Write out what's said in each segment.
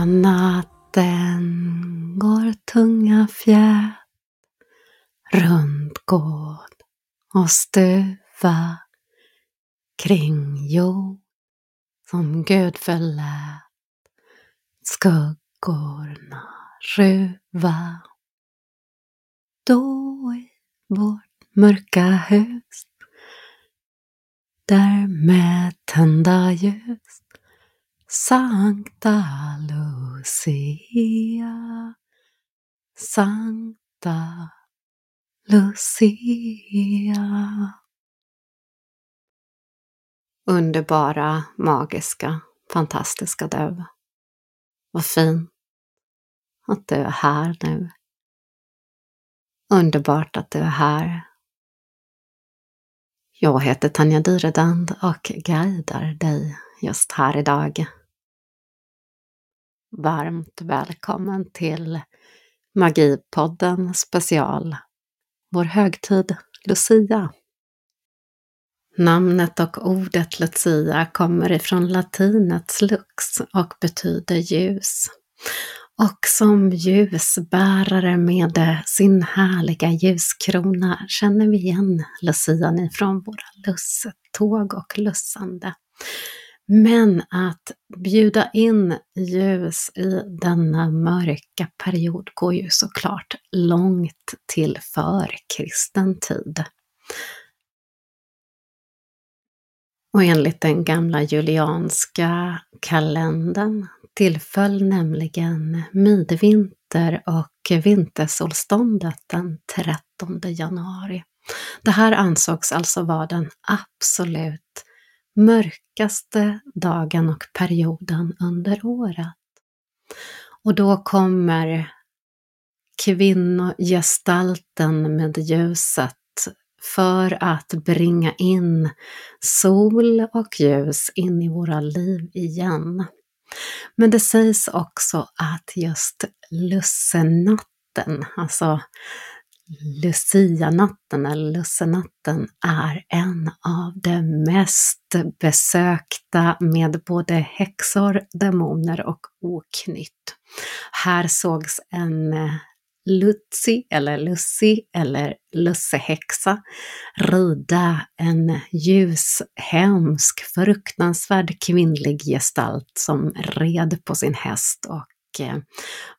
På natten går tunga fjät runt gård och stuva kring jord som Gud förlät skuggorna ruva. Då i vårt mörka hus där med tända ljus Sankta Lucia, Sankta Lucia. Underbara, magiska, fantastiska du. Vad fint att du är här nu. Underbart att du är här. Jag heter Tanja Dyredand och guidar dig just här idag. Varmt välkommen till Magipodden special, vår högtid Lucia. Namnet och ordet Lucia kommer ifrån latinets lux och betyder ljus. Och som ljusbärare med sin härliga ljuskrona känner vi igen lucian ifrån våra lussetåg och lussande. Men att bjuda in ljus i denna mörka period går ju såklart långt till förkristen tid. Och enligt den gamla julianska kalendern tillföll nämligen midvinter och vintersolståndet den 13 januari. Det här ansågs alltså vara den absolut mörkaste dagen och perioden under året. Och då kommer kvinnogestalten med ljuset för att bringa in sol och ljus in i våra liv igen. Men det sägs också att just lussenatten, alltså Lucianatten eller lussenatten är en av de mest besökta med både häxor, demoner och oknytt. Här sågs en eh, Lutzi eller Lussi eller lussehäxa rida en ljus, hemsk, fruktansvärd kvinnlig gestalt som red på sin häst och eh,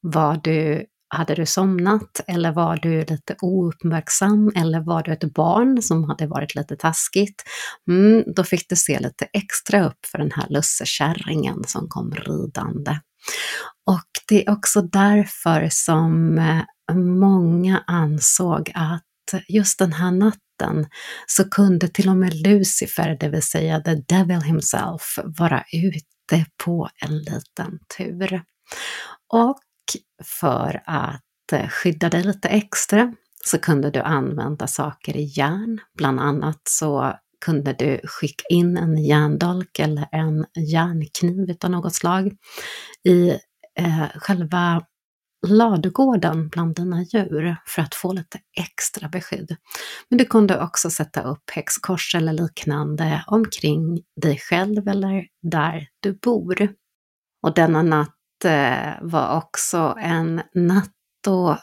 var du hade du somnat eller var du lite ouppmärksam eller var du ett barn som hade varit lite taskigt? Mm, då fick du se lite extra upp för den här lussekärringen som kom ridande. Och det är också därför som eh, många ansåg att just den här natten så kunde till och med Lucifer, det vill säga the devil himself, vara ute på en liten tur. Och för att eh, skydda dig lite extra så kunde du använda saker i järn. Bland annat så kunde du skicka in en järndolk eller en järnkniv av något slag i eh, själva ladugården bland dina djur för att få lite extra beskydd. Men du kunde också sätta upp häxkors eller liknande omkring dig själv eller där du bor. Och denna natt Eh, var också en natt då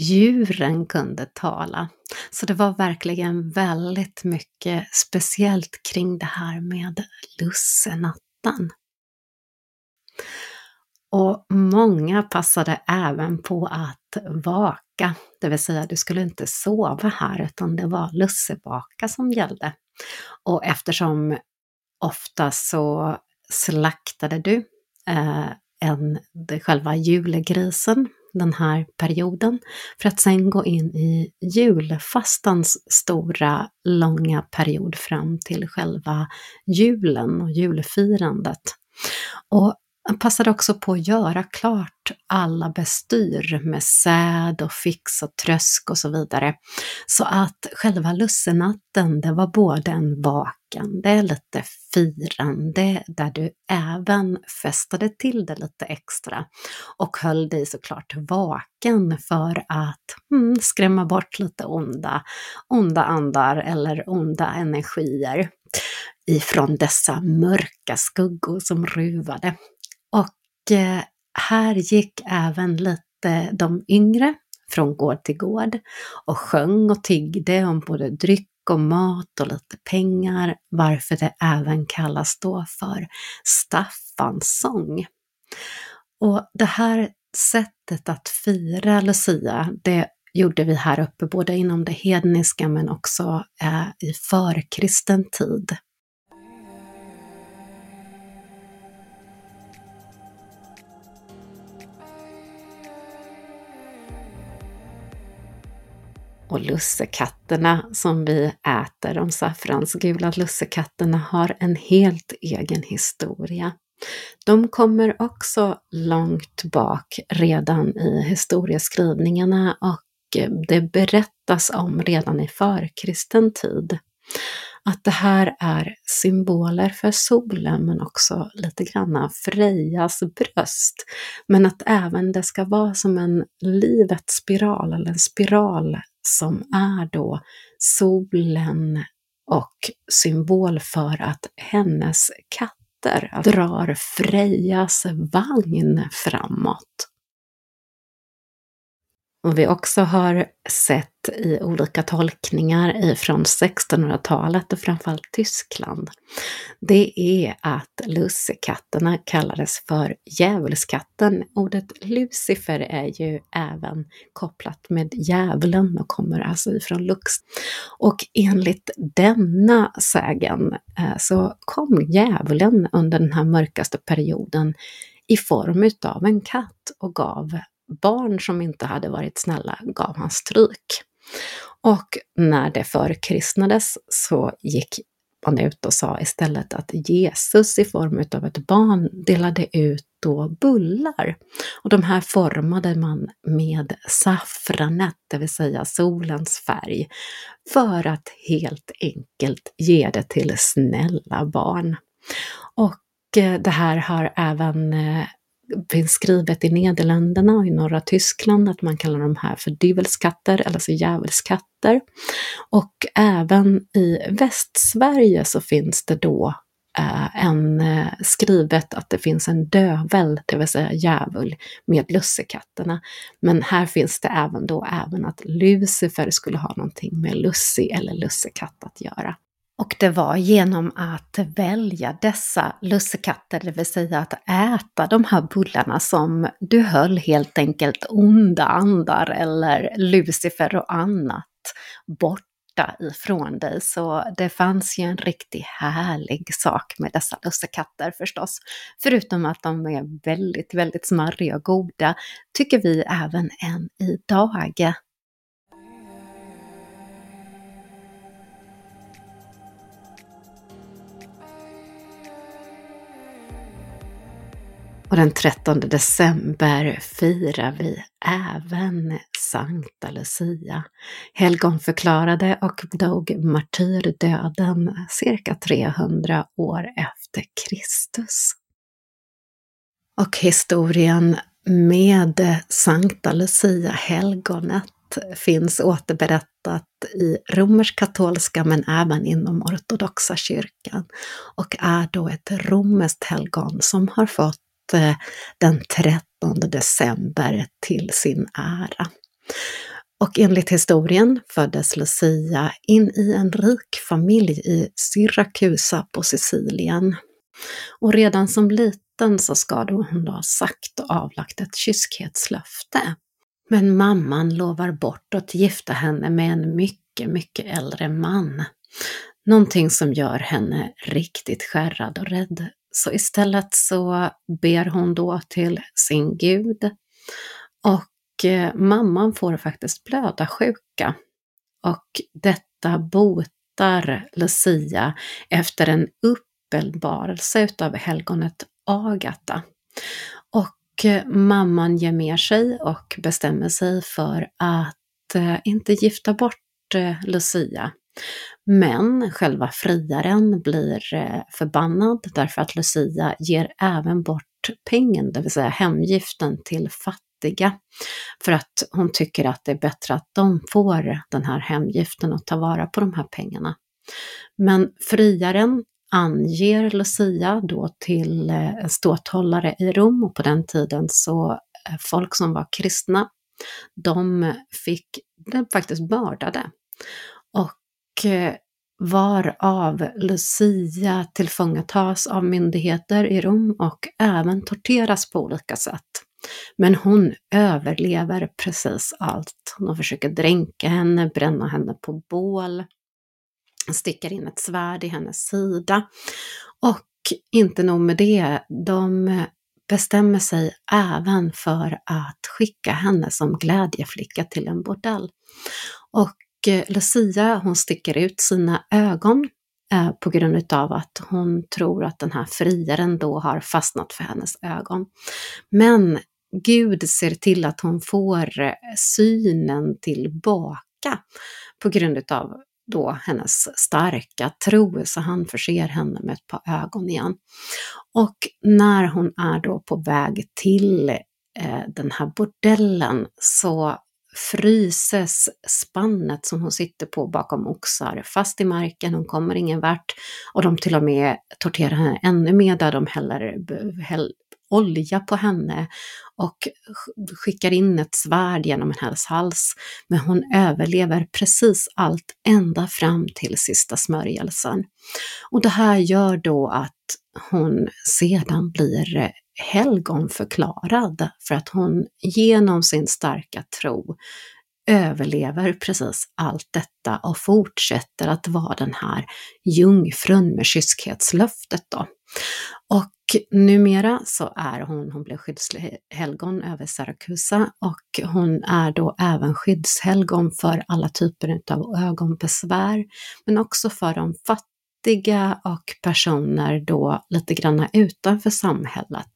djuren kunde tala. Så det var verkligen väldigt mycket speciellt kring det här med lussenatten. Och många passade även på att vaka, det vill säga du skulle inte sova här utan det var lussevaka som gällde. Och eftersom ofta så slaktade du eh, än själva julgrisen den här perioden för att sen gå in i julfastans stora, långa period fram till själva julen och julfirandet. Och han passade också på att göra klart alla bestyr med säd och fix och trösk och så vidare. Så att själva lussenatten, det var både en vakande, lite firande, där du även festade till det lite extra och höll dig såklart vaken för att mm, skrämma bort lite onda, onda andar eller onda energier ifrån dessa mörka skuggor som ruvade. Och eh, här gick även lite de yngre från gård till gård och sjöng och tiggde om både dryck och mat och lite pengar, varför det även kallas då för Staffansång. Och det här sättet att fira Lucia, det gjorde vi här uppe både inom det hedniska men också eh, i förkristen tid. Och lussekatterna som vi äter, de saffransgula lussekatterna, har en helt egen historia. De kommer också långt bak redan i historieskrivningarna och det berättas om redan i förkristen tid. Att det här är symboler för solen men också lite grann Frejas bröst. Men att även det ska vara som en livets spiral eller en spiral som är då solen och symbol för att hennes katter drar Frejas vagn framåt. Och vi också har sett i olika tolkningar ifrån 1600-talet och framförallt Tyskland, det är att lussekatterna kallades för djävulskatten. Ordet Lucifer är ju även kopplat med djävulen och kommer alltså ifrån Lux. Och enligt denna sägen eh, så kom djävulen under den här mörkaste perioden i form utav en katt och gav barn som inte hade varit snälla gav han stryk. Och när det förkristnades så gick man ut och sa istället att Jesus i form av ett barn delade ut då bullar. Och de här formade man med saffranet, det vill säga solens färg, för att helt enkelt ge det till snälla barn. Och eh, det här har även eh, finns skrivet i Nederländerna och i norra Tyskland att man kallar de här för dyvelskatter, alltså djävulskatter. Och även i Västsverige så finns det då eh, en eh, skrivet att det finns en dövel, det vill säga djävul, med lussekatterna. Men här finns det även då även att Lucifer skulle ha någonting med lussi eller lussekatt att göra. Och det var genom att välja dessa lussekatter, det vill säga att äta de här bullarna som du höll helt enkelt onda andar eller Lucifer och annat borta ifrån dig. Så det fanns ju en riktigt härlig sak med dessa lussekatter förstås. Förutom att de är väldigt, väldigt smarriga och goda, tycker vi även än idag. Och den 13 december firar vi även Sankta Lucia. Helgonförklarade och dog martyrdöden cirka 300 år efter Kristus. Och historien med Sankta Lucia, helgonet, finns återberättat i romersk-katolska men även inom ortodoxa kyrkan och är då ett romerskt helgon som har fått Eh, den 13 december till sin ära. Och enligt historien föddes Lucia in i en rik familj i Syrakusa på Sicilien. Och redan som liten så ska då hon ha sagt och avlagt ett kyskhetslöfte. Men mamman lovar bort att gifta henne med en mycket, mycket äldre man. Någonting som gör henne riktigt skärrad och rädd så istället så ber hon då till sin gud och eh, mamman får faktiskt blödarsjuka. Och detta botar Lucia efter en uppenbarelse utav helgonet Agata. Och eh, mamman ger med sig och bestämmer sig för att eh, inte gifta bort eh, Lucia men själva friaren blir eh, förbannad därför att Lucia ger även bort pengen, det vill säga hemgiften, till fattiga. För att hon tycker att det är bättre att de får den här hemgiften och tar vara på de här pengarna. Men friaren anger Lucia då till en ståthållare i Rom och på den tiden så eh, folk som var kristna, de fick de faktiskt mördade. Och Eh, varav Lucia tillfångatas av myndigheter i Rom och även torteras på olika sätt. Men hon överlever precis allt. De försöker dränka henne, bränna henne på bål, sticker in ett svärd i hennes sida. Och inte nog med det, de bestämmer sig även för att skicka henne som glädjeflicka till en bordell. Och Eh, Lucia hon sticker ut sina ögon eh, på grund utav att hon tror att den här friaren då har fastnat för hennes ögon. Men Gud ser till att hon får eh, synen tillbaka på grund utav då hennes starka tro, så han förser henne med ett par ögon igen. Och när hon är då på väg till eh, den här bordellen så fryses spannet som hon sitter på bakom oxar fast i marken, hon kommer ingen vart och de till och med torterar henne ännu mer där de häller, häll, olja på henne och skickar in ett svärd genom hennes hals. Men hon överlever precis allt ända fram till sista smörjelsen. Och det här gör då att hon sedan blir helgonförklarad för att hon genom sin starka tro överlever precis allt detta och fortsätter att vara den här jungfrun med kyskhetslöftet då. Och numera så är hon, hon blev skyddshelgon över Sarakusa och hon är då även skyddshelgon för alla typer av ögonbesvär, men också för de fattiga fattiga och personer då lite grann utanför samhället.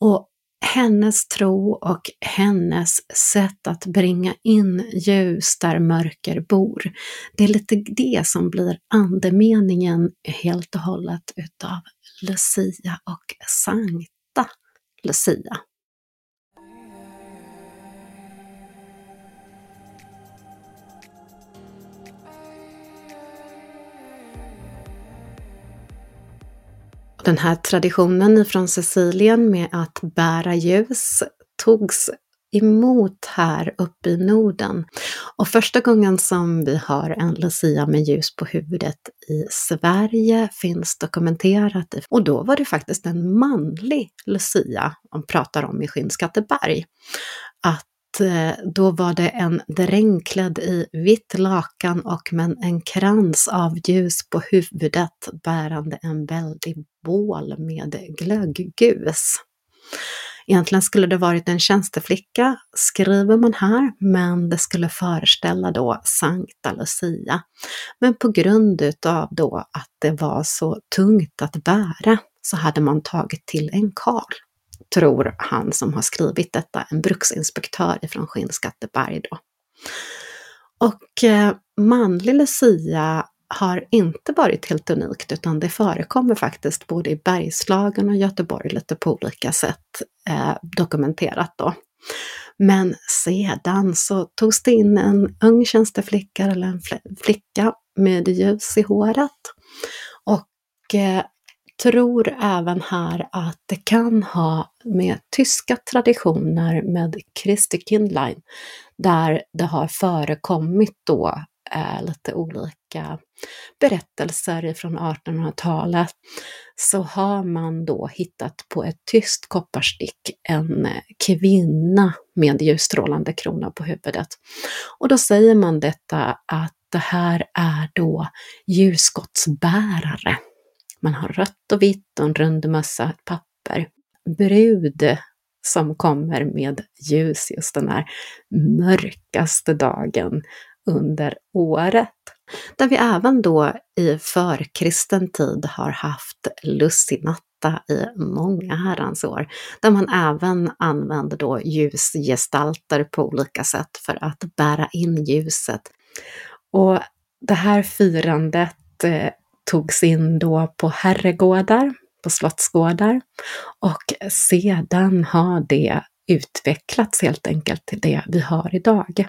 Och hennes tro och hennes sätt att bringa in ljus där mörker bor, det är lite det som blir andemeningen helt och hållet utav Lucia och Sankta Lucia. Den här traditionen från Sicilien med att bära ljus togs emot här uppe i Norden. Och första gången som vi har en Lucia med ljus på huvudet i Sverige finns dokumenterat. Och då var det faktiskt en manlig Lucia, om pratar om i Skinnskatteberg. Att Eh, då var det en dräng klädd i vitt lakan och med en krans av ljus på huvudet bärande en väldig bål med glöggus. Egentligen skulle det varit en tjänsteflicka, skriver man här, men det skulle föreställa då Sankta Lucia. Men på grund utav då att det var så tungt att bära så hade man tagit till en karl tror han som har skrivit detta, en bruksinspektör ifrån Skinnskatteberg då. Och eh, manlig Lucia har inte varit helt unikt utan det förekommer faktiskt både i Bergslagen och Göteborg lite på olika sätt eh, dokumenterat då. Men sedan så togs det in en ung tjänsteflicka eller en flicka med ljus i håret. Och eh, tror även här att det kan ha med tyska traditioner med Christi Kindlein, där det har förekommit då eh, lite olika berättelser från 1800-talet, så har man då hittat på ett tyst kopparstick en eh, kvinna med ljusstrålande krona på huvudet. Och då säger man detta att det här är då ljusskottsbärare man har rött och vitt och en rund mössa, ett papper. Brud som kommer med ljus just den här mörkaste dagen under året. Där vi även då i förkristen tid har haft lussinatta i många herrans år, där man även använder då ljusgestalter på olika sätt för att bära in ljuset. Och det här firandet eh, togs in då på herrgårdar, på slottsgårdar och sedan har det utvecklats helt enkelt till det vi har idag.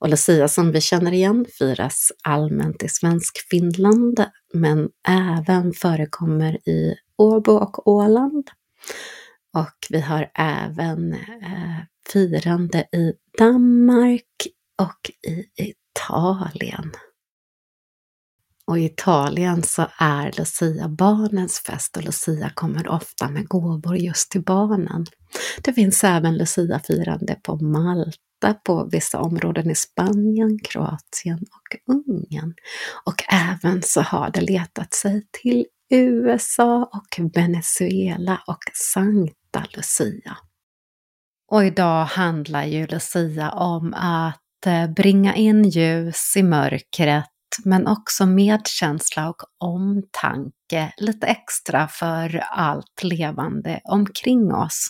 Och Lucia som vi känner igen firas allmänt i svensk Finland, men även förekommer i Åbo och Åland. Och vi har även eh, firande i Danmark och i Italien. Och i Italien så är Lucia barnens fest och Lucia kommer ofta med gåvor just till barnen. Det finns även Lucia-firande på Malta, på vissa områden i Spanien, Kroatien och Ungern. Och även så har det letat sig till USA och Venezuela och Sankta Lucia. Och idag handlar ju Lucia om att eh, bringa in ljus i mörkret men också medkänsla och omtanke lite extra för allt levande omkring oss.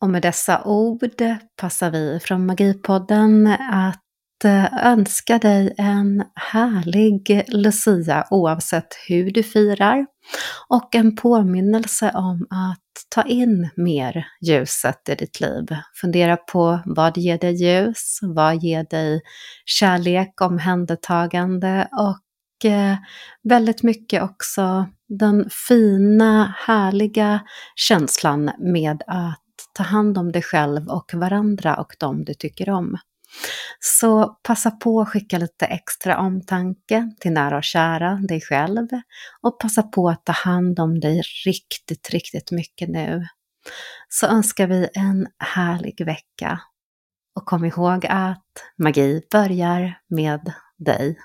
Och med dessa ord passar vi från Magipodden att eh, önska dig en härlig Lucia oavsett hur du firar och en påminnelse om att ta in mer ljuset i ditt liv. Fundera på vad ger dig ljus, vad ger dig kärlek, omhändertagande och eh, väldigt mycket också den fina, härliga känslan med att ta hand om dig själv och varandra och de du tycker om. Så passa på att skicka lite extra omtanke till nära och kära, dig själv. Och passa på att ta hand om dig riktigt, riktigt mycket nu. Så önskar vi en härlig vecka. Och kom ihåg att magi börjar med dig.